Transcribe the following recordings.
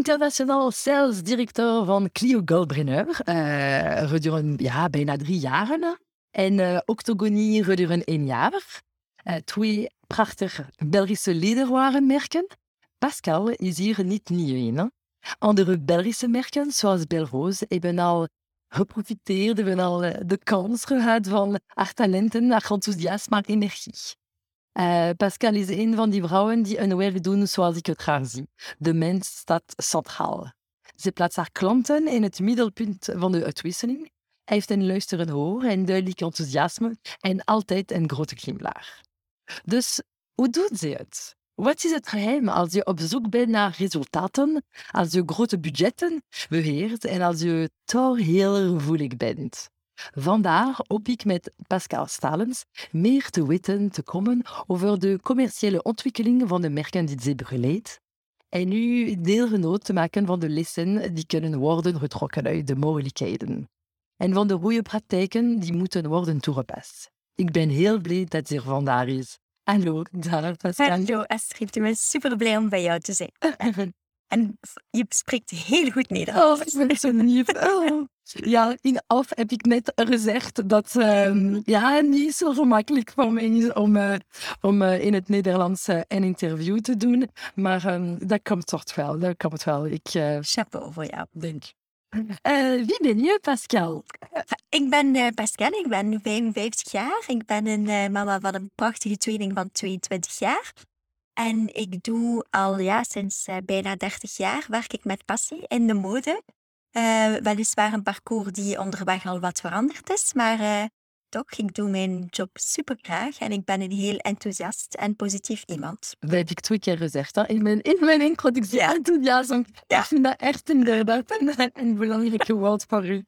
Internationaal sales directeur van Clio Goldbrenner uh, gedurende ja, bijna drie jaren. En uh, Octogonie gedurende één jaar. Uh, twee prachtige Belgische lederwarenmerken. Pascal is hier niet nieuw in. Andere Belgische merken, zoals Belrose, hebben al geprofiteerd, hebben al de kans gehad van haar talenten, haar enthousiasme, haar energie. Uh, Pascal is een van die vrouwen die een werk doen zoals ik het graag zie. De mens staat centraal. Ze plaatst haar klanten in het middelpunt van de uitwisseling. Hij heeft een luisterend oor en duidelijk enthousiasme en altijd een grote glimlach. Dus hoe doet ze het? Wat is het geheim als je op zoek bent naar resultaten, als je grote budgetten beheert en als je toch heel gevoelig bent? Vandaar hoop ik met Pascal Stalens meer te weten te komen over de commerciële ontwikkeling van de merken die ze begeleidt en nu deelgenoot te maken van de lessen die kunnen worden getrokken uit de mogelijkheden en van de goede praktijken die moeten worden toegepast. Ik ben heel blij dat ze er vandaag is. Hallo, daar Pascal. Hallo Astrid, ik ben super blij om bij jou te zijn. En je spreekt heel goed Nederlands. Oh, ik ben zo lief. Oh. Ja, in af heb ik net gezegd dat um, ja, niet zo gemakkelijk voor mij is om, uh, om uh, in het Nederlands uh, een interview te doen. Maar um, dat komt toch wel. Dat komt wel. Ik, Chapeau voor jou. Denk. wie ben je, Pascal? Ik ben Pascal, ik ben 55 jaar. Ik ben een mama van een prachtige tweeling van 22 jaar. En ik doe al ja, sinds bijna 30 jaar werk ik met passie in de mode. Uh, weliswaar een parcours die onderweg al wat veranderd is, maar uh, toch, ik doe mijn job super graag en ik ben een heel enthousiast en positief iemand. Dat heb ik twee keer gezegd hè? In, mijn, in mijn introductie. Ja. Enthousiasme. Ja. Ik vind dat echt inderdaad een, een belangrijke woord voor u.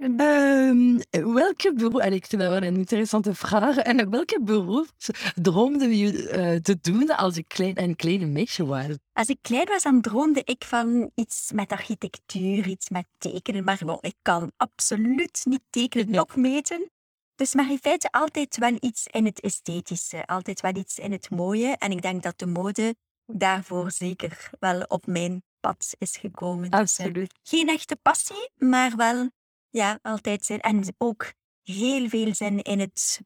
Um, welke beroep, en ik vind dat wel een interessante vraag, en welke beroep droomde je uh, te doen als je klein, een kleine meisje was? Als ik klein was, dan droomde ik van iets met architectuur, iets met tekenen, maar bon, ik kan absoluut niet tekenen of meten. Dus maar in feite altijd wel iets in het esthetische, altijd wel iets in het mooie. En ik denk dat de mode daarvoor zeker wel op mijn pad is gekomen. Absoluut. Dus, uh, geen echte passie, maar wel ja, altijd zin. En ook heel veel zin in het,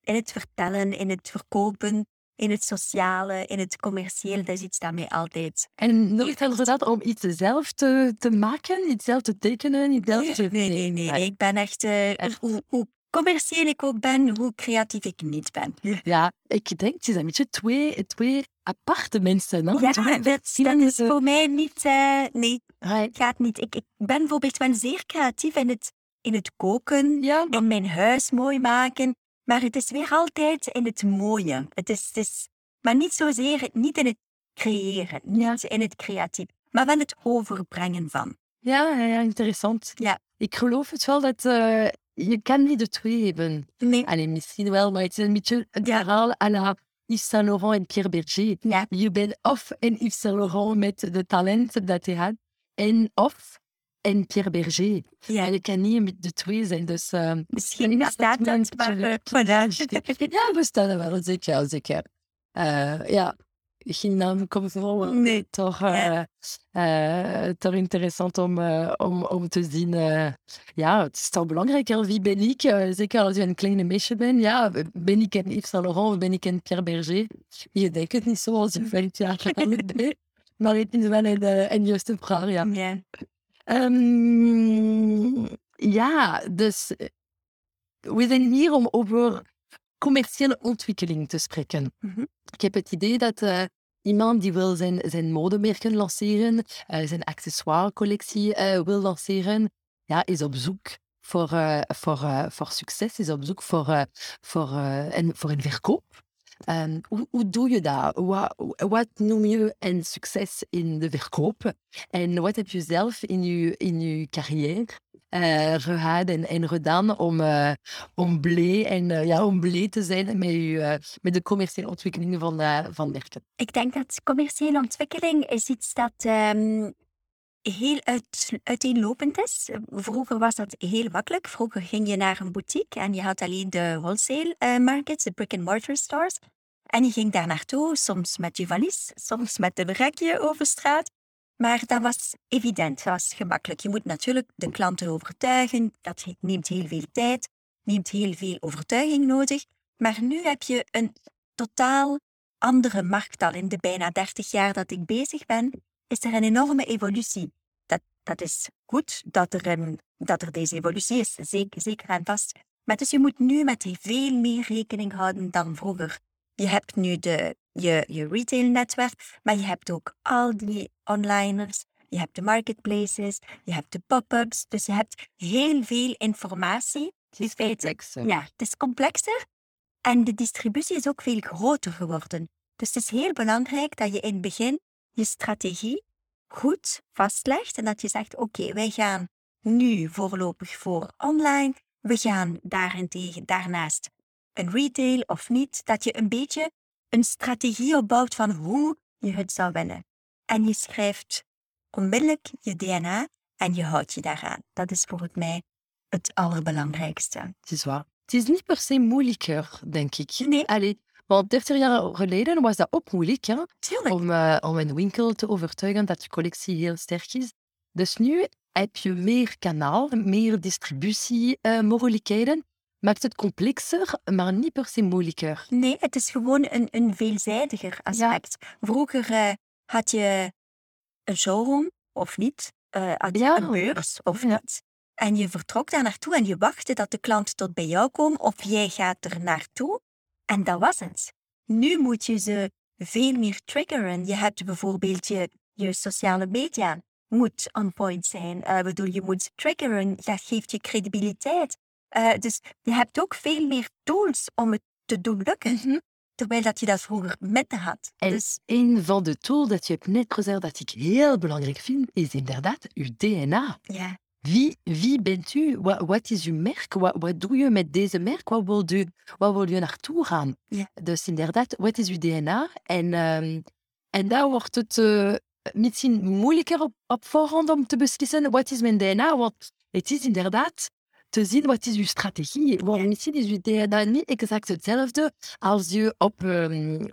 in het vertellen, in het verkopen, in het sociale, in het commerciële. Dat is iets dat mij altijd... En nooit dat om iets zelf te, te maken, iets zelf te tekenen, iets zelf te... Nee, nee, nee. nee. Ik ben echt... Uh, hoe, hoe commercieel ik ook ben, hoe creatief ik niet ben. Ja, ik denk, het is een beetje twee, twee aparte mensen. Hè? Ja, dat, dat is voor mij niet... Uh, nee, het gaat niet. Ik, ik ben bijvoorbeeld wel zeer creatief in het, in het koken, ja. in mijn huis mooi maken. Maar het is weer altijd in het mooie. Het is, het is, maar niet zozeer niet in het creëren, niet in het creatief, maar wel het overbrengen van. Ja, ja interessant. Ja. Ik geloof het wel dat uh, je kan niet de twee hebben. Nee. Allee, misschien wel, maar het is een beetje een verhaal à la Yves Saint Laurent en Pierre Berger. Ja. Je bent of een Yves Saint Laurent met de talenten dat hij had, en of en Pierre Berger. Ja. En je kan niet met de twee zijn. Dus, uh, Misschien bestaat dat, maar uh, Ja, bestaat wel, zeker. zeker. Uh, ja. Geen naam komt voor. Nee. Toch, eh, eh, toch interessant om, om, om te zien. ja, het is toch belangrijk. hè, Wie ben ik? Zeker als je een kleine meisje bent. Ja, ben ik een Yves Saint Laurent of ben ik een Pierre Berger? Je denkt het niet zo als je vijf jaar geleden deed. Maar het is wel een, een juiste vraag, ja. Ja. Ja, dus we zijn hier om over commerciële ontwikkeling te spreken. Mhm. Ik heb het idee dat eh, iemand die wil zijn, zijn modemerken lanceren, eh, zijn accessoirecollectie eh, wil lanceren, ja, is op zoek voor, voor, voor succes, is op zoek voor, voor, een, voor een verkoop. Ehm, hoe, hoe doe je dat? Wat, wat noem je een succes in de verkoop? En wat heb je zelf in je, in je carrière gehad en, en om, eh, om, blij en, eh, ja, om blij te zijn met, je, eh, met de commerciële ontwikkelingen van, van merken? Ik denk dat commerciële ontwikkeling is iets dat ehm, heel uit, uiteenlopend is. Vroeger was dat heel makkelijk. Vroeger ging je naar een boutique en je had alleen de wholesale markets, de brick-and-mortar stores. En je ging daar naartoe, soms met je valies, soms met een rekje over straat. Maar dat was evident, dat was gemakkelijk. Je moet natuurlijk de klanten overtuigen. Dat neemt heel veel tijd, neemt heel veel overtuiging nodig. Maar nu heb je een totaal andere markt al. In de bijna 30 jaar dat ik bezig ben, is er een enorme evolutie. Dat, dat is goed dat er, een, dat er deze evolutie is, zeker, zeker en vast. Maar dus je moet nu met veel meer rekening houden dan vroeger. Je hebt nu de, je, je retailnetwerk, maar je hebt ook al die onliners, je hebt de marketplaces, je hebt de pop-ups. Dus je hebt heel veel informatie. Het is feite- complex. hè. Ja, het is complexer en de distributie is ook veel groter geworden. Dus het is heel belangrijk dat je in het begin je strategie goed vastlegt en dat je zegt: Oké, wij gaan nu voorlopig voor online. We gaan daarentegen daarnaast een retail of niet. Dat je een beetje een strategie opbouwt van hoe je het zou willen. En je schrijft onmiddellijk je DNA en je houdt je daaraan. Dat is volgens mij het allerbelangrijkste. Het is waar. Het is niet per se moeilijker, denk ik. Nee. Allee, want 30 jaar geleden was dat ook moeilijk, hè? Om, eh, om een winkel te overtuigen dat je collectie heel sterk is. Dus nu heb je meer kanaal, meer distributiemogelijkheden. Maakt het complexer, maar niet per se moeilijker. Nee, het is gewoon een, een veelzijdiger aspect. Vroeger eh, had je een showroom of niet, eh, had je Ja. een beurs of Ja. niet. En je vertrok daar naartoe en je wachtte dat de klant tot bij jou komt of jij gaat er naartoe. En dat was het. Nu moet je ze veel meer triggeren. Je hebt bijvoorbeeld je, je sociale media moet on point zijn. Eh, bedoel, je moet triggeren. Dat geeft je credibiliteit. Eh, dus je hebt ook veel meer tools om het te doen lukken. Terwijl dat je dat vroeger minder had. En Dus een van de tools dat je hebt net gezegd dat ik heel belangrijk vind, is inderdaad uw DNA. ja, Wie, wie bent u? Wat, wat is uw merk? Wat, wat doe je met deze merk? Wat wil je, waar wil je naartoe gaan? Ja. Dus inderdaad, wat is uw DNA? En, ehm, en daar wordt het eh, misschien moeilijker op, op voorhand om te beslissen wat is mijn DNA. Want het is inderdaad te zien wat is uw strategie. Want misschien is uw DNA niet exact hetzelfde als je op ehm,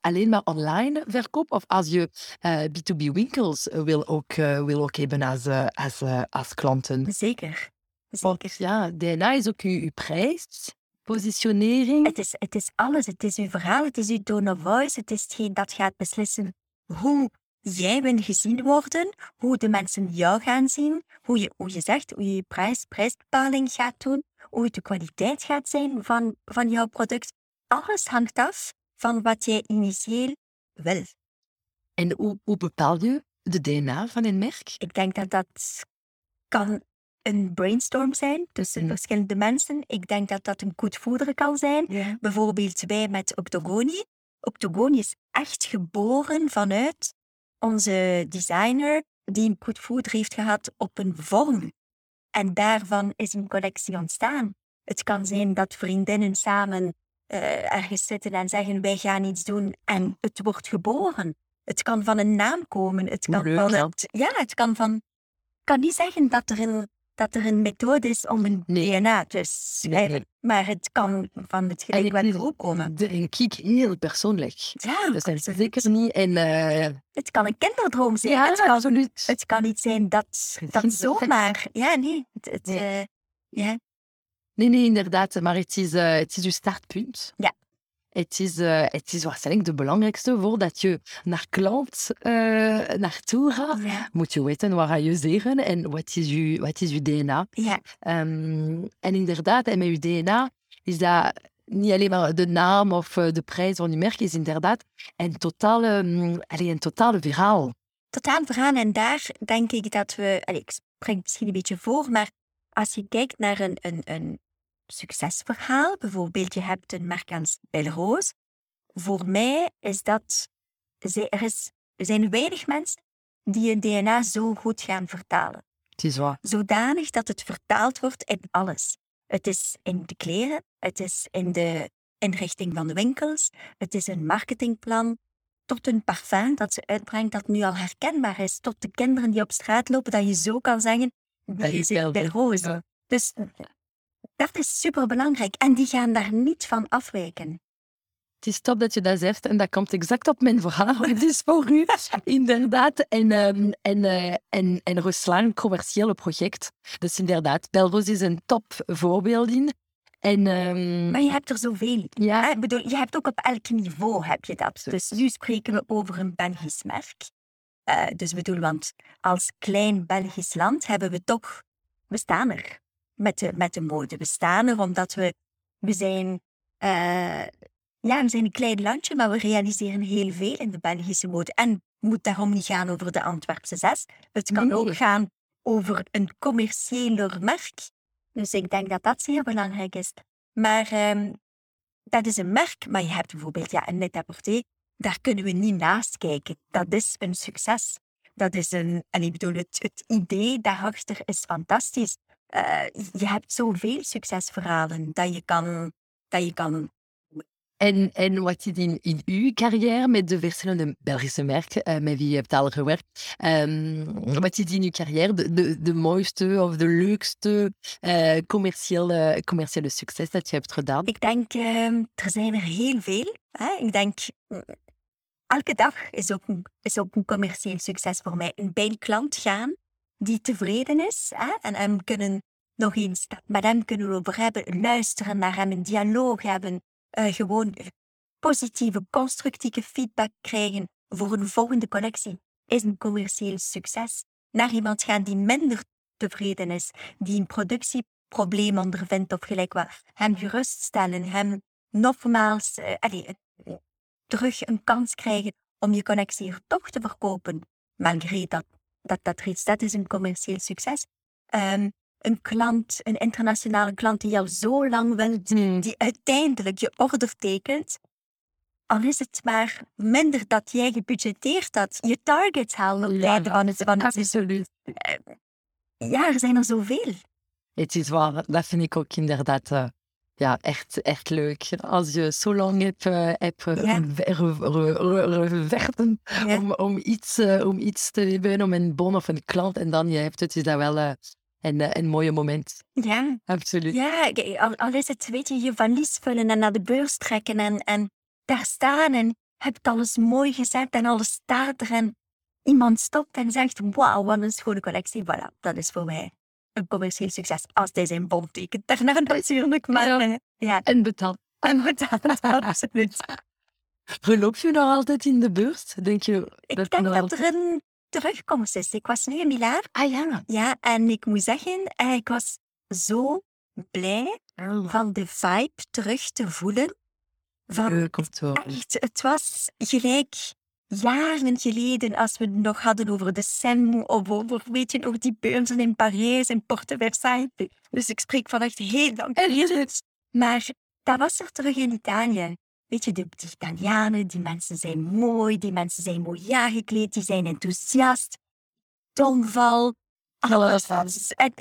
alleen maar online verkoopt of als je eh, B2B-winkels wil, ook, eh, wil ook hebben als, eh, als, eh, als klanten. zeker. Zeker. ja, DNA is ook uw, uw prijs, positionering. Het is, het is alles. Het is uw verhaal, het is uw tone of voice. Het is hetgeen dat gaat beslissen hoe jij wil gezien worden, hoe de mensen jou gaan zien, hoe je, hoe je zegt, hoe je je prijs, prijsbepaling gaat doen, hoe de kwaliteit gaat zijn van, van jouw product. Alles hangt af van wat jij initieel wil. En hoe, hoe bepaal je de DNA van een merk? Ik denk dat dat kan een brainstorm zijn tussen Mhm. verschillende mensen. Ik denk dat dat een goed voeder kan zijn. Bijvoorbeeld wij met Octogoni. Octogoni is echt geboren vanuit onze designer die een goed voeder heeft gehad op een vorm. En daarvan is een collectie ontstaan. Het kan zijn dat vriendinnen samen eh, ergens zitten en zeggen wij gaan iets doen en het wordt geboren. Het kan van een naam komen. Het kan Leuk, van ja. het, ja, het kan van. Ik kan niet zeggen dat er een dat er een methode is om een Nee. DNA te schrijven. nee. Maar het kan van het gelijk wat ook komen. Denk ik heel persoonlijk. Ja, Dus dat is absoluut. zeker niet. En, eh, Het kan een kinderdroom zijn. ja, het, kan, absoluut. het kan niet zijn dat, dat zomaar... Ja, nee. Het, het, Nee. eh. Nee, nee, inderdaad. Maar het is, eh, het is je startpunt. Ja. Het is, eh, het is waarschijnlijk de belangrijkste voordat je naar klant eh, naartoe gaat. Ja. Moet je weten waar je zeggen en wat is je, wat is je DNA. ja. Ehm, en inderdaad, en met je DNA is dat niet alleen maar de naam of eh, de prijs van je merk, is inderdaad een totale, mm, allee, een totale verhaal. totaal verhaal. En daar denk ik dat we. Allee, ik spreek misschien een beetje voor, maar als je kijkt naar een, een, een succesverhaal, bijvoorbeeld je hebt een merk als Belroos. Voor mij is dat. Er, is, er zijn weinig mensen die een DNA zo goed gaan vertalen. Het is waar. Zodanig dat het vertaald wordt in alles. Het is in de kleren, het is in de inrichting van de winkels, het is een marketingplan, tot een parfum dat ze uitbrengt dat nu al herkenbaar is, tot de kinderen die op straat lopen, dat je zo kan zeggen, Dat die is zit wel bij zo. roos. Ja. Dus dat is superbelangrijk en die gaan daar niet van afwijken. Het is top dat je dat zegt en dat komt exact op mijn verhaal. Het is voor u, inderdaad. En, ehm, en, eh, en, en Ruslan, een commerciële project. Dus inderdaad, Belroos is een top voorbeeld in. En ehm, Maar je hebt er zoveel. ja. Ik bedoel, je hebt ook op elk niveau heb je dat. Dus nu spreken we over een Belgisch merk. Eh, dus bedoel, want als klein Belgisch land hebben we toch, we staan er met de, met de mode. We staan er omdat we, we zijn, eh, ja, we zijn een klein landje, maar we realiseren heel veel in de Belgische mode. En het moet daarom niet gaan over de Antwerpse zes. Het kan Nee. ook gaan over een commerciëler merk. Dus ik denk dat dat zeer belangrijk is. Maar ehm, dat is een merk, maar je hebt bijvoorbeeld ja, een net-à-porter, daar kunnen we niet naast kijken. Dat is een succes. Dat is een, en ik bedoel, het, het idee daarachter is fantastisch. Eh, je hebt zoveel succesverhalen dat je kan, dat je kan En, en wat is in, in uw carrière met de verschillende Belgische merken eh, met wie je hebt al gewerkt, ehm, wat is in uw carrière de, de, de mooiste of de leukste eh, commerciële, commerciële succes dat je hebt gedaan? Ik denk, ehm, er zijn er heel veel. Hè? Ik denk, elke dag is ook, een, is ook een commercieel succes voor mij. Een bij een klant gaan die tevreden is hè? en hem kunnen nog eens met hem kunnen over hebben, luisteren naar hem, een dialoog hebben, eh, gewoon positieve, constructieve feedback krijgen voor een volgende collectie, is een commercieel succes. Naar iemand gaan die minder tevreden is, die een productieprobleem ondervindt of gelijk wat, hem geruststellen, hem nogmaals eh, allee, eh, terug een kans krijgen om je connectie hier toch te verkopen, malgré dat dat, dat reeds, dat is een commercieel succes. Ehm, een klant, een internationale klant die jou zo lang wil, die uiteindelijk je order tekent, al is het maar minder dat jij gebudgeteerd had, je target halen op Ja, van het, van het Absoluut. Ja, er zijn er zoveel. Het is waar, dat vind ik ook inderdaad eh, ja, echt, echt leuk. Als je zo lang hebt, eh, hebt eh, Ja. om, om, iets, eh, om iets te hebben, om een bon of een klant, en dan je hebt het, is dat wel een, een mooie moment. Ja, Absoluut. ja al, al is het, weet je, je valies vullen en naar de beurs trekken en, en daar staan en hebt alles mooi gezet en alles staat er en iemand stopt en zegt, wauw, wat een schone collectie. Voilà, dat is voor mij een commercieel succes. Als hij zijn bon tekent, daarna natuurlijk, maar Ja. eh, ja. En betaal. En dat, absoluut. Geloop je nog altijd in de beurs? Denk je Ik dat denk nog dat er een terugkomst is. Ik was nu in Milaan, Ah ja. ja, en ik moet zeggen, eh, ik was zo blij van de vibe terug te voelen. Van horen. echt, het was gelijk jaren geleden als we het nog hadden over de Seine of over, weet je nog, die beurzen in Parijs en Porte Versailles. Dus ik spreek van echt heel lang geleden. Maar dat was er terug in Italië. Weet je, de, de Italianen, die mensen zijn mooi, die mensen zijn mooi aangekleed, die zijn enthousiast. Tongval, alles. was- en-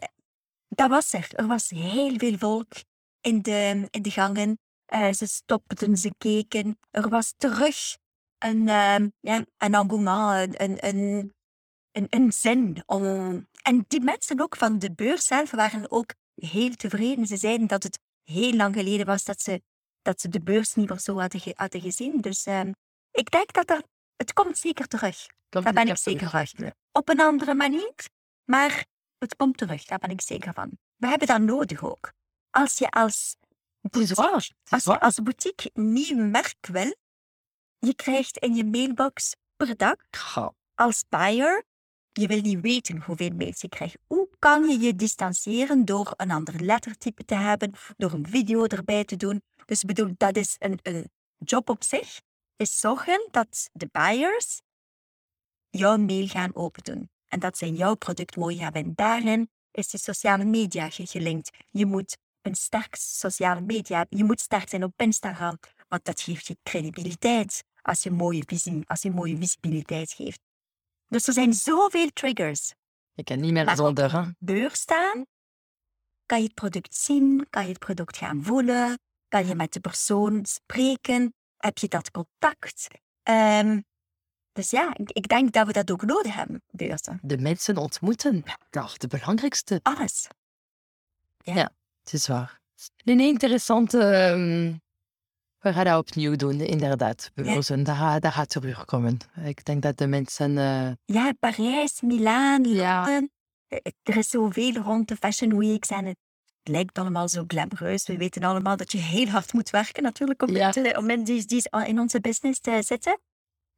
Dat was er. Er was heel veel volk in de, in de gangen. Eh, ze stopten, ze keken. Er was terug een, ehm, ja, een engouement, een, een, een, een, zin om. En die mensen ook van de beurs zelf waren ook heel tevreden. Ze zeiden dat het heel lang geleden was dat ze, dat ze de beurs niet meer zo hadden, ge- hadden gezien. Dus ehm, ik denk dat er, het komt zeker terug. Komt Daar ben ik zeker terug. van. Op een andere manier, maar het komt terug. Daar ben ik zeker van. We hebben dat nodig ook. Als je als is als je als boutique nieuw merk wil, je krijgt in je mailbox per dag als buyer, je wil niet weten hoeveel mails je krijgt. Hoe kan je je distancieren door een ander lettertype te hebben, door een video erbij te doen? Dus ik bedoel, dat is een, een job op zich. Is zorgen dat de buyers jouw mail gaan opendoen. En dat zij jouw product mooi hebben. En daarin is de sociale media ge- gelinkt. Je moet een sterk sociale media hebben. Je moet sterk zijn op Instagram, want dat geeft je credibiliteit als je mooie visie, als je mooie visibiliteit geeft. Dus er zijn zoveel triggers. Je kan niet meer zonder. Hè? Beurs staan, kan je het product zien, kan je het product gaan voelen, kan je met de persoon spreken, heb je dat contact. Ehm, dus ja, ik, denk dat we dat ook nodig hebben, beurzen. De mensen ontmoeten. Dat is de belangrijkste. Alles. Het is waar. Nee, nee, interessant. We gaan dat opnieuw doen, inderdaad. Beurzen, dat, gaat- dat gaat terugkomen. Ik denk dat de mensen... eh, Ja, Parijs, Milaan, Ja. Londen. Eh, Er is zoveel rond de Fashion Weeks en het lijkt allemaal zo glamoureus. We weten allemaal dat je heel hard moet werken natuurlijk om, Ja. te- om in, die, die- in onze business te zitten.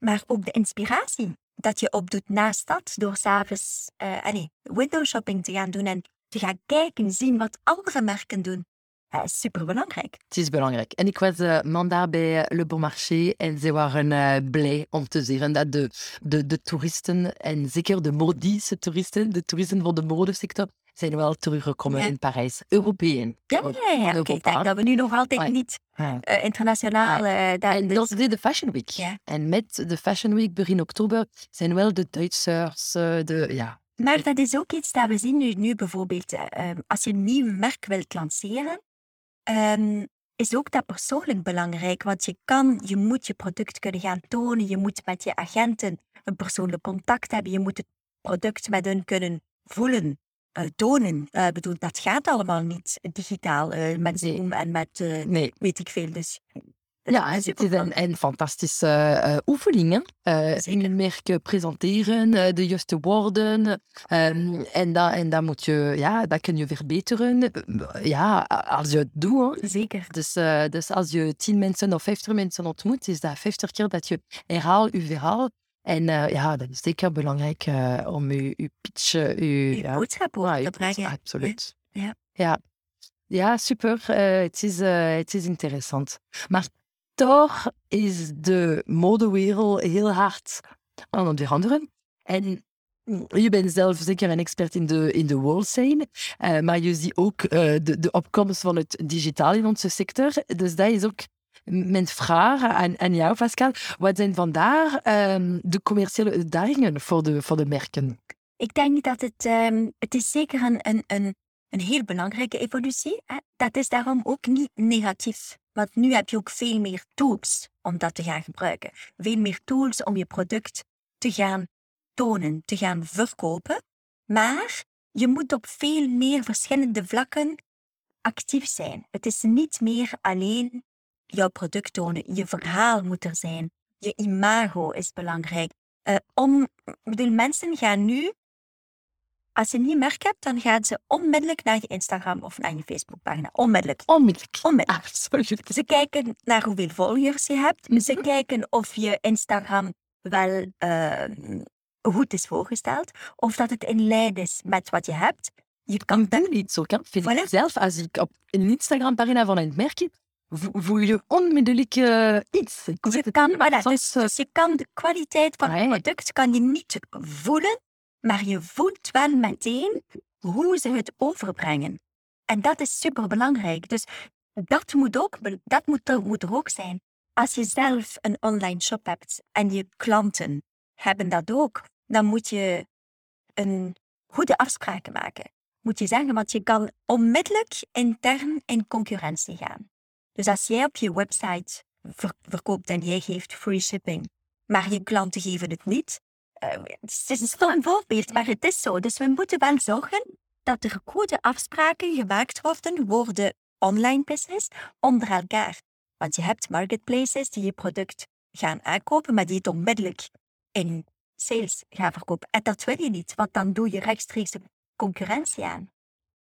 Maar ook de inspiratie dat je opdoet naast dat door s'avonds uh, window shopping te gaan doen en te gaan kijken, zien wat andere merken doen. Dat is superbelangrijk. Het is belangrijk. En ik was uh, bij Le Bon Marché en ze waren uh, blij om te zien dat de, de, de toeristen, en zeker de modische toeristen, de toeristen van de modesector, zijn wel teruggekomen Ja. in Parijs. Europeën. Ja, ja, ja. Europa. dat we nu nog altijd niet Ja. uh, internationaal... En dus- dat is de Fashion Week. En met de Fashion Week begin oktober zijn wel de Duitsers, de, ja, Maar dat is ook iets dat we zien nu, nu bijvoorbeeld. eh, als je een nieuw merk wilt lanceren, ehm, is ook dat persoonlijk belangrijk. Want je kan, je moet je product kunnen gaan tonen. Je moet met je agenten een persoonlijk contact hebben. Je moet het product met hun kunnen voelen, eh, tonen. Eh, Ik bedoel, dat gaat allemaal niet digitaal eh, met Nee. Zoom en met nee. weet ik veel. Dus Ja, het is een, een fantastische uh, oefening. hè. Uh, een merk presenteren, uh, de juiste woorden. Um, en, dat, en dat moet je, ja, dat kun je verbeteren. Ja, als je het doet. hè. Zeker. Dus, uh, dus als je tien mensen of vijftig mensen ontmoet, is dat vijftig keer dat je herhaalt je verhaal. En uh, ja, dat is zeker belangrijk uh, om je, je pitch, je, boodschap ja, te brengen. Absoluut. Ja. Ja, ja super. Eh, Het is, eh, het is interessant. Maar toch is de modewereld heel hard aan het veranderen. En je bent zelf zeker een expert in de, in de world scene, eh, maar je ziet ook eh, de, de opkomst van het digitaal in onze sector. Dus dat is ook mijn vraag aan, aan jou, Pascal. Wat zijn vandaag ehm, de commerciële uitdagingen voor de, voor de merken? Ik denk dat het, ehm, het is zeker een, een, een, een heel belangrijke evolutie. Hè? Dat is daarom ook niet negatief. Want nu heb je ook veel meer tools om dat te gaan gebruiken. Veel meer tools om je product te gaan tonen, te gaan verkopen. Maar je moet op veel meer verschillende vlakken actief zijn. Het is niet meer alleen jouw product tonen. Je verhaal moet er zijn. Je imago is belangrijk. Uh, om, bedoel, mensen gaan nu als je een nieuw merk hebt, dan gaan ze onmiddellijk naar je Instagram of naar je Facebookpagina. Onmiddellijk. Onmiddellijk. Onmiddellijk. Absoluut. Ze kijken naar hoeveel volgers je hebt. Ze kijken of je Instagram wel uh, goed is voorgesteld. Of dat het in lijn is met wat je hebt. Je kan ben niet zo. Ik vind Voilà. ik zelf, als ik op een Instagram-pagina van een merk vo- voel je onmiddellijk eh, iets. Je kan, niet. voilà, dus, dus je kan de kwaliteit van het product kan je niet voelen, maar je voelt wel meteen hoe ze het overbrengen. En dat is superbelangrijk. Dus dat moet, ook, dat moet, er, moet er ook zijn. Als je zelf een online shop hebt en je klanten hebben dat ook, dan moet je een goede afspraken maken. Moet je zeggen, want je kan onmiddellijk intern in concurrentie gaan. Dus als jij op je website ver- verkoopt en jij geeft free shipping, maar je klanten geven het niet, het is een voorbeeld, maar het is zo. Dus we moeten wel zorgen dat er goede afspraken gemaakt worden voor de online business onder elkaar. Want je hebt marketplaces die je product gaan aankopen, maar die het onmiddellijk in sales gaan verkopen. En dat wil je niet, want dan doe je rechtstreeks de concurrentie aan.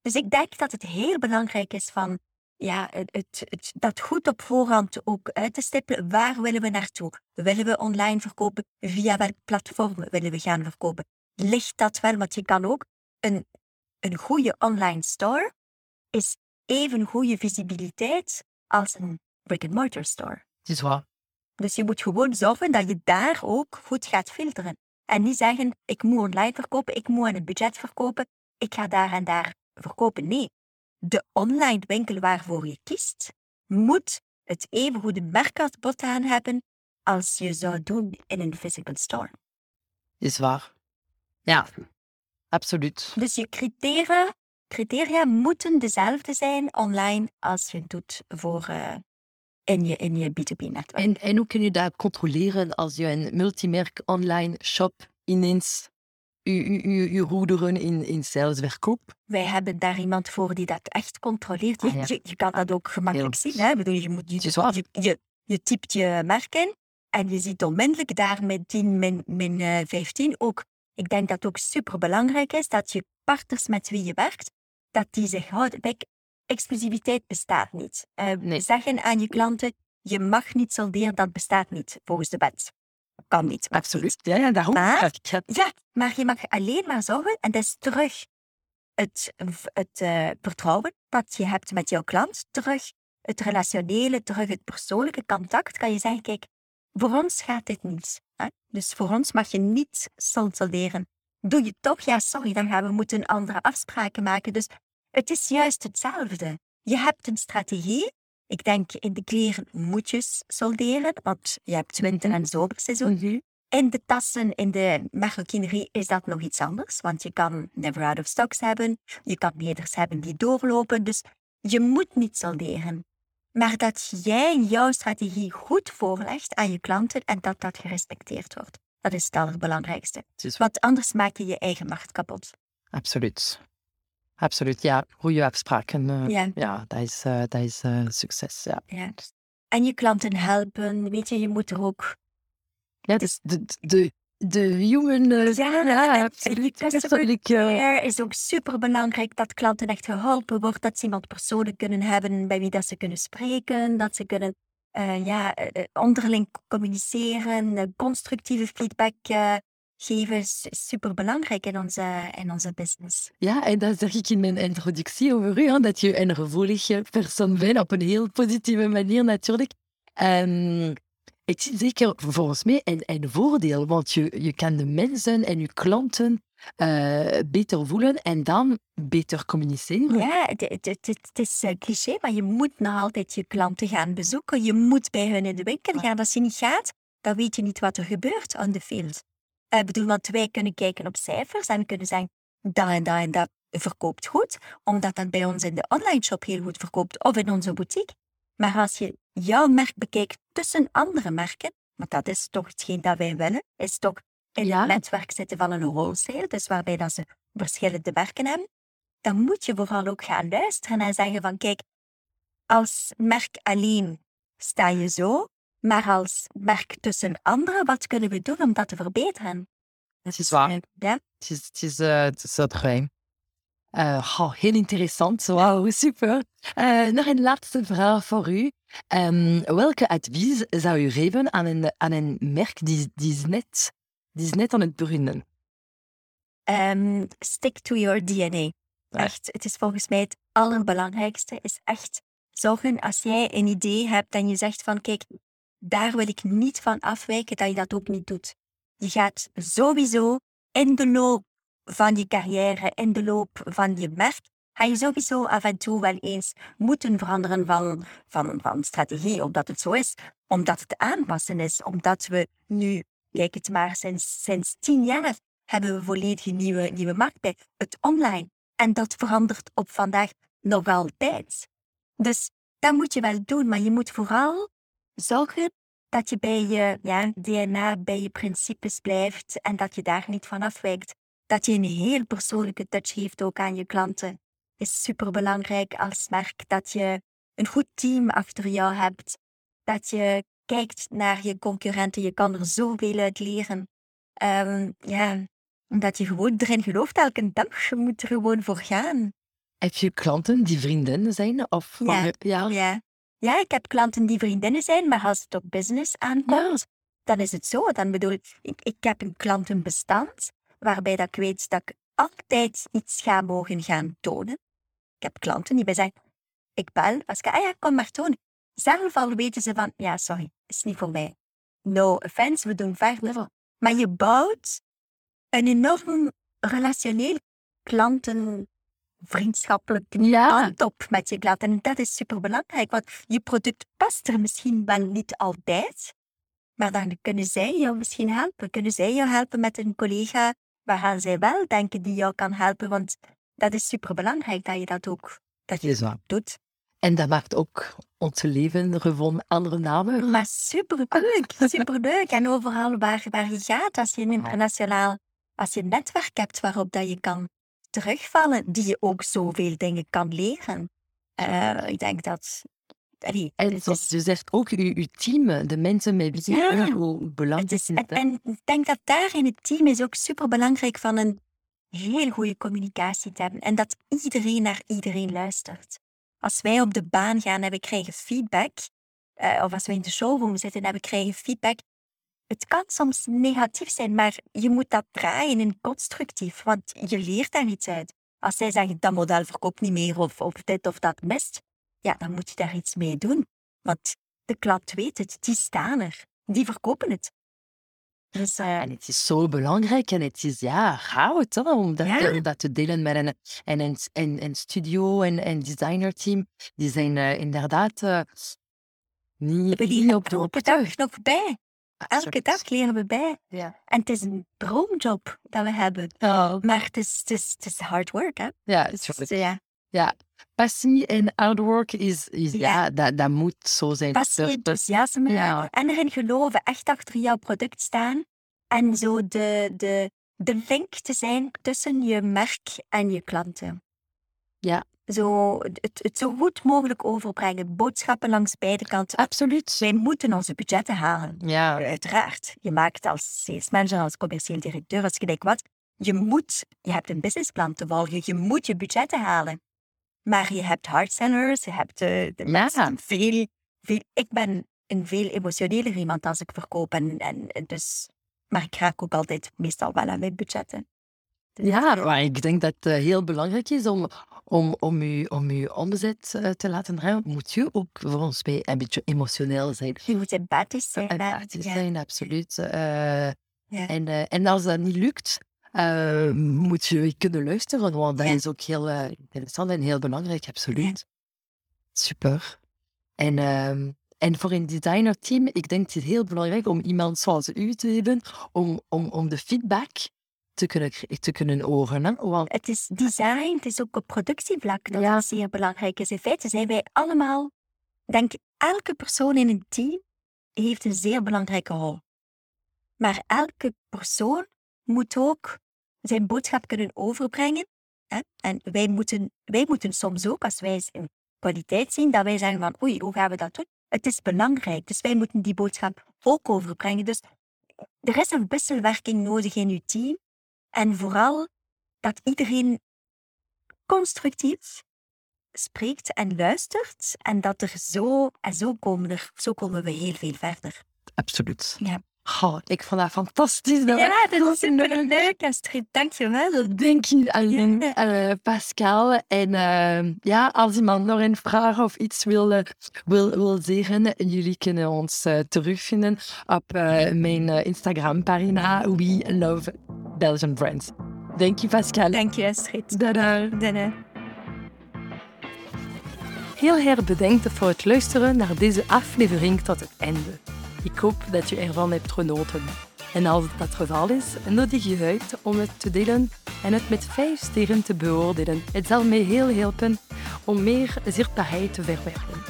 Dus ik denk dat het heel belangrijk is van ja, het, het, dat goed op voorhand ook uit te stippelen. Waar willen we naartoe? Willen we online verkopen? Via welk platform willen we gaan verkopen? Ligt dat wel? Want je kan ook een, een goede online store is even goede visibiliteit als een brick-and-mortar store. Het is waar. Dus je moet gewoon zorgen dat je daar ook goed gaat filteren. En niet zeggen, ik moet online verkopen, ik moet aan een budget verkopen, ik ga daar en daar verkopen. Nee, de online winkel waarvoor je kiest, moet het even goede merkaanbod aan hebben als je zou doen in een physical store. Is waar. Ja, absoluut. Dus je criteria, criteria moeten dezelfde zijn online als je het doet voor, uh, in je, in je B2B-netwerk. En, en hoe kun je dat controleren als je een multimerk online shop ineens uw, goederen in, in sales verkoopt? Wij hebben daar iemand voor die dat echt controleert. Je, ah, je, je kan dat ook gemakkelijk zien. Hè? Bedoel, je, moet, je, je, je, je typt je merk in en je ziet onmiddellijk daar met 10, min, min 15 ook. Ik denk dat het ook super belangrijk is dat je partners met wie je werkt, dat die zich houden. Kijk, exclusiviteit bestaat niet. Uh, nee. Zeggen aan je klanten, je mag niet solderen, dat bestaat niet volgens de wet kan niet. Absoluut. Ja, ja daarom. Maar, ja, maar je mag alleen maar zorgen, en dat is terug het, het uh, vertrouwen dat je hebt met jouw klant, terug het relationele, terug het persoonlijke contact, kan je zeggen, kijk, voor ons gaat dit niet. Hè? Dus voor ons mag je niet solderen. Doe je toch? Ja, sorry, dan gaan we moeten andere afspraken maken. Dus het is juist hetzelfde. Je hebt een strategie ik denk, in de kleren moet je solderen, want je hebt winter- en zomerseizoen. Mhm. In de tassen, in de maroquinerie is dat nog iets anders, want je kan never out of stocks hebben, je kan meders hebben die doorlopen, dus je moet niet solderen. Maar dat jij jouw strategie goed voorlegt aan je klanten en dat dat gerespecteerd wordt. Dat is het allerbelangrijkste. Want anders maak je je eigen macht kapot. Absoluut. Absoluut, ja. Goede afspraken. Uh, ja. ja, dat is, uh, dat is uh, succes. Ja. ja. En je klanten helpen, weet je, je moet er ook. Ja, dus de, de, de human. ja, ja, absoluut. Er is ook super belangrijk dat klanten echt geholpen worden, dat ze iemand persoonlijk kunnen hebben bij wie dat ze kunnen spreken, dat ze kunnen ja, onderling communiceren, constructieve feedback geven is super belangrijk in onze, in onze business. Ja, en dat zeg ik in mijn introductie over u, dat je een gevoelige persoon bent, op een heel positieve manier natuurlijk. Um, ik zie zeker volgens mij een, een voordeel, want je, je kan de mensen en je klanten uh, beter voelen en dan beter communiceren. Ja, het, het, het, is uh, cliché, maar je moet nog altijd je klanten gaan bezoeken. Je moet bij hun in de winkel gaan. Als je niet gaat, dan weet je niet wat er gebeurt on the field. Uh, bedoel, want wij kunnen kijken op cijfers en kunnen zeggen, dat en dat en dat verkoopt goed, omdat dat bij ons in de online shop heel goed verkoopt of in onze boutique. Maar als je jouw merk bekijkt tussen andere merken, want dat is toch hetgeen dat wij willen, is toch in het netwerk zitten van een wholesale, dus waarbij dat ze verschillende merken hebben, dan moet je vooral ook gaan luisteren en zeggen van kijk, als merk alleen sta je zo, maar als merk tussen anderen, wat kunnen we doen om dat te verbeteren? Het is waar. Ja? Het is, het is, uh, het is dat geheim. Uh, oh, heel interessant, wauw, super. Uh, nog een laatste vraag voor u. Um, welke advies zou u geven aan een, aan een merk die, die, is net, die is net aan het beginnen? Um, stick to your DNA. Echt, het is volgens mij het allerbelangrijkste, is echt zorgen als jij een idee hebt en je zegt van kijk, daar wil ik niet van afwijken dat je dat ook niet doet. Je gaat sowieso in de loop van je carrière, in de loop van je merk, ga je sowieso af en toe wel eens moeten veranderen van, van, van strategie, omdat het zo is, omdat het aanpassen is, omdat we nu, kijk het maar, sinds, sinds tien jaar hebben we volledig nieuwe, nieuwe markt bij, het online. En dat verandert op vandaag nog altijd. Dus dat moet je wel doen, maar je moet vooral zorgen dat je bij je ja, DNA, bij je principes blijft en dat je daar niet van afwijkt. Dat je een heel persoonlijke touch geeft ook aan je klanten. Is super belangrijk als merk dat je een goed team achter jou hebt. Dat je kijkt naar je concurrenten. Je kan er zoveel uit leren. Um, ja, omdat je gewoon erin gelooft elke dag. Je moet er gewoon voor gaan. Heb je klanten die vriendinnen zijn? Of ja. Ja, ik heb klanten die vriendinnen zijn, maar als het op business aankomt, dan is het zo. Dan bedoel ik, ik heb een klantenbestand waarbij dat ik weet dat ik altijd iets ga mogen gaan tonen. Ik heb klanten die bij zeggen, ik bel, als ik, ah ja, kom maar tonen. Zelf al weten ze van, ja, sorry, is niet voor mij. No offense, we doen verder. Maar je bouwt een enorm relationeel klanten vriendschappelijk ja. op met je klanten. En dat is superbelangrijk, want je product past er misschien wel niet altijd, maar dan kunnen zij jou misschien helpen. Kunnen zij jou helpen met een collega waaraan zij wel denken die jou kan helpen, want dat is superbelangrijk dat je dat ook dat je dat doet. En dat maakt ook ons leven gewoon andere namen. Maar superleuk, superleuk. En overal waar, waar je gaat, als je een internationaal, als je een netwerk hebt waarop dat je kan terugvallen, die je ook zoveel dingen kan leren. Uh, ik denk dat... Allee, en zoals je zegt, ook je, team, de mensen met wie je ja, belangrijk is. En, en ik denk dat daar in het team is ook super belangrijk van een heel goede communicatie te hebben. En dat iedereen naar iedereen luistert. Als wij op de baan gaan en we krijgen feedback, uh, of als we in de showroom zitten en we krijgen feedback, het kan soms negatief zijn, maar je moet dat draaien in constructief, want je leert daar iets uit. Als zij zeggen, dat model verkoopt niet meer of, of dit of dat mist, ja, dan moet je daar iets mee doen. Want de klant weet het, die staan er, die verkopen het. Dus, uh, en het is zo belangrijk en het is ja, hè, om, dat, ja. om dat te delen met een, en een, een studio en een designerteam. Die zijn uh, inderdaad uh, niet, niet op de dag nog bij. Elke dag leren we bij. Ja. En het is een droomjob dat we hebben. Oh. Maar het is, het, is, het is hard work, hè? Ja, het is, ja. ja. Passie en hard work is, is ja. ja, dat, dat moet zo zijn. Passie, enthousiasme ja. en erin geloven, echt achter jouw product staan. En zo de, de, de link te zijn tussen je merk en je klanten. Ja, zo, het, het zo goed mogelijk overbrengen. Boodschappen langs beide kanten. Absoluut. Wij moeten onze budgetten halen. Ja. Uiteraard. Je maakt als sales manager, als commercieel directeur, als gelijk wat. Je moet, je hebt een businessplan te volgen. Je moet je budgetten halen. Maar je hebt hardsellers, je hebt de, de ja. veel, veel. Ik ben een veel emotioneler iemand als ik verkoop. En, en dus, maar ik raak ook altijd meestal wel aan mijn budgetten. Ja, maar ik denk dat het heel belangrijk is om, om, om, u, om uw omzet uh, te laten draaien, moet je ook voor ons bij een beetje emotioneel zijn. Je moet empathisch zijn. Empathisch ja. zijn, absoluut. Uh, ja. en, uh, en als dat niet lukt, moet je kunnen luisteren, want dat is ook heel interessant en heel belangrijk, absoluut. Super. En, ehm, en voor een designerteam, ik denk het is heel belangrijk om iemand zoals u te hebben, om, om, om de feedback te kunnen, te kunnen horen. Hè? Want... Het is design, het is ook op productievlak dat ja. zeer belangrijk is. In feite zijn wij allemaal, denk elke persoon in een team heeft een zeer belangrijke rol. Maar elke persoon moet ook zijn boodschap kunnen overbrengen. Hè? En wij moeten, wij moeten soms ook, als wij in kwaliteit zien, dat wij zeggen van oei, hoe gaan we dat doen? Het is belangrijk, dus wij moeten die boodschap ook overbrengen. Dus er is een wisselwerking nodig in uw team en vooral dat iedereen constructief spreekt en luistert. En dat er zo, en zo komen, er, zo komen we heel veel verder. Absoluut. Ja. Oh, ik vond dat fantastisch. Ja, dat was een leuk, Astrid. Dank je wel. Dank je aan uh, Pascal. En uh, ja, als iemand nog een vraag of iets wil, uh, wil, wil zeggen, jullie kunnen ons terugvinden op mijn Instagram-pagina We Love Belgian Brands. Dank je, Pascal. Dank je, Astrid. Dada. Dada. Heel erg bedankt voor het luisteren naar deze aflevering tot het einde. Ik hoop dat je ervan hebt genoten. En als dat het geval is, nodig je uit om het te delen en het met vijf sterren te beoordelen. Het zal mij heel helpen om meer zichtbaarheid te verwerven.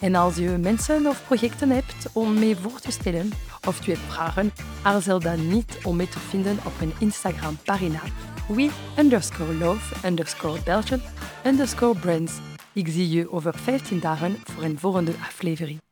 En als je mensen of projecten hebt om mee voor te stellen of je hebt vragen, aarzel dan niet om mee te vinden op een Instagram-pagina we underscore love underscore underscore brands. Ik zie je over 15 dagen voor een volgende aflevering.